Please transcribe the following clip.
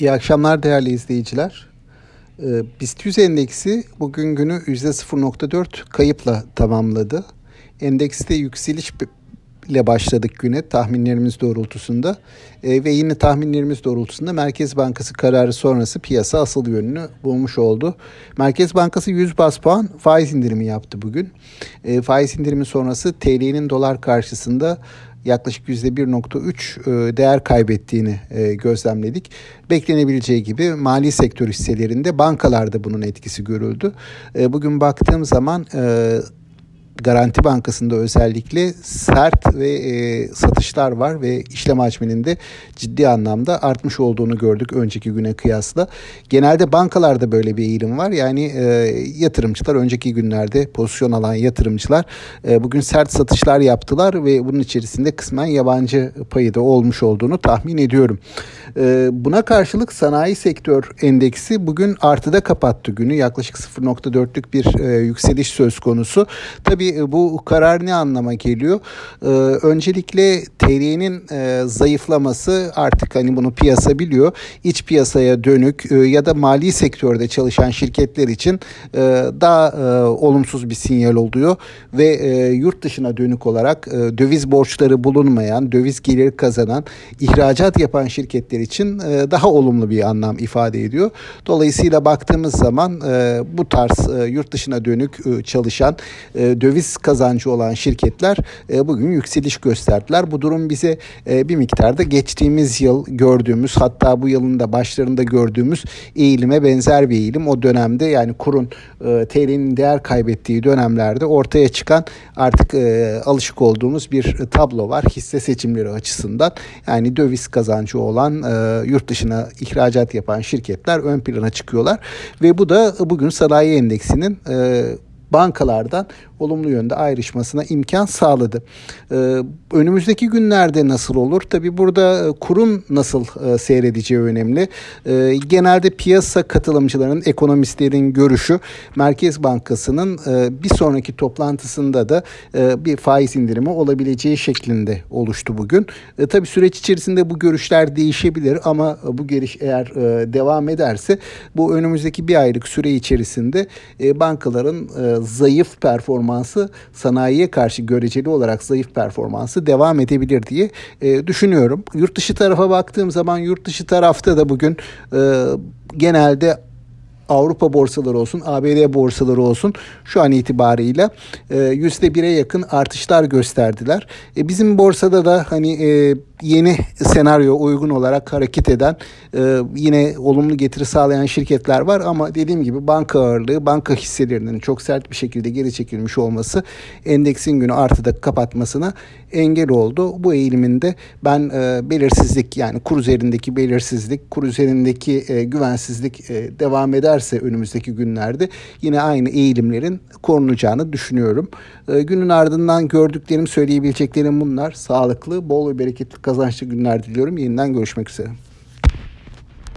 İyi akşamlar değerli izleyiciler. Ee, BIST 100 endeksi bugün günü %0.4 kayıpla tamamladı. Endekste yükseliş ile başladık güne tahminlerimiz doğrultusunda e, ve yine tahminlerimiz doğrultusunda Merkez Bankası kararı sonrası piyasa asıl yönünü bulmuş oldu. Merkez Bankası 100 bas puan faiz indirimi yaptı bugün. E, faiz indirimi sonrası TL'nin dolar karşısında yaklaşık %1.3 e, değer kaybettiğini e, gözlemledik. Beklenebileceği gibi mali sektör hisselerinde bankalarda bunun etkisi görüldü. E, bugün baktığım zaman Garanti Bankası'nda özellikle sert ve e, satışlar var ve işlem hacminin ciddi anlamda artmış olduğunu gördük önceki güne kıyasla. Genelde bankalarda böyle bir eğilim var. Yani e, yatırımcılar önceki günlerde pozisyon alan yatırımcılar e, bugün sert satışlar yaptılar ve bunun içerisinde kısmen yabancı payı da olmuş olduğunu tahmin ediyorum. E, buna karşılık sanayi sektör endeksi bugün artıda kapattı günü. Yaklaşık 0.4'lük bir e, yükseliş söz konusu. Tabii e, bu karar ne anlama geliyor? Ee, öncelikle TL'nin e, zayıflaması artık hani bunu piyasa biliyor. İç piyasaya dönük e, ya da mali sektörde çalışan şirketler için e, daha e, olumsuz bir sinyal oluyor ve e, yurt dışına dönük olarak e, döviz borçları bulunmayan, döviz gelir kazanan, ihracat yapan şirketler için e, daha olumlu bir anlam ifade ediyor. Dolayısıyla baktığımız zaman e, bu tarz e, yurt dışına dönük e, çalışan e, döviz döviz kazancı olan şirketler e, bugün yükseliş gösterdiler. Bu durum bize e, bir miktarda geçtiğimiz yıl gördüğümüz hatta bu yılın da başlarında gördüğümüz eğilime benzer bir eğilim. O dönemde yani kurun e, TL'nin değer kaybettiği dönemlerde ortaya çıkan artık alışık olduğumuz bir tablo var hisse seçimleri açısından. Yani döviz kazancı olan yurt dışına ihracat yapan şirketler ön plana çıkıyorlar ve bu da bugün sanayi endeksinin bankalardan olumlu yönde ayrışmasına imkan sağladı. Ee, önümüzdeki günlerde nasıl olur? Tabii burada e, kurun nasıl e, seyredeceği önemli. Ee, genelde piyasa katılımcılarının, ekonomistlerin görüşü Merkez Bankası'nın e, bir sonraki toplantısında da bir faiz indirimi olabileceği şeklinde oluştu bugün. Tabii süreç içerisinde bu görüşler değişebilir ama bu geliş eğer devam ederse bu önümüzdeki bir aylık süre içerisinde bankaların zayıf performansı sanayiye karşı göreceli olarak zayıf performansı devam edebilir diye e, düşünüyorum. Yurt dışı tarafa baktığım zaman yurt dışı tarafta da bugün e, genelde Avrupa borsaları olsun, ABD borsaları olsun şu an itibarıyla yüzde bire yakın artışlar gösterdiler. E, bizim borsada da hani e, yeni senaryo uygun olarak hareket eden e, yine olumlu getiri sağlayan şirketler var ama dediğim gibi banka ağırlığı banka hisselerinin çok sert bir şekilde geri çekilmiş olması endeksin günü artıda kapatmasına engel oldu. Bu eğiliminde ben e, belirsizlik yani kur üzerindeki belirsizlik, kur üzerindeki e, güvensizlik e, devam ederse önümüzdeki günlerde yine aynı eğilimlerin korunacağını düşünüyorum. E, günün ardından gördüklerim söyleyebileceklerim bunlar. Sağlıklı, bol ve bereketli kazançlı günler diliyorum. Yeniden görüşmek üzere.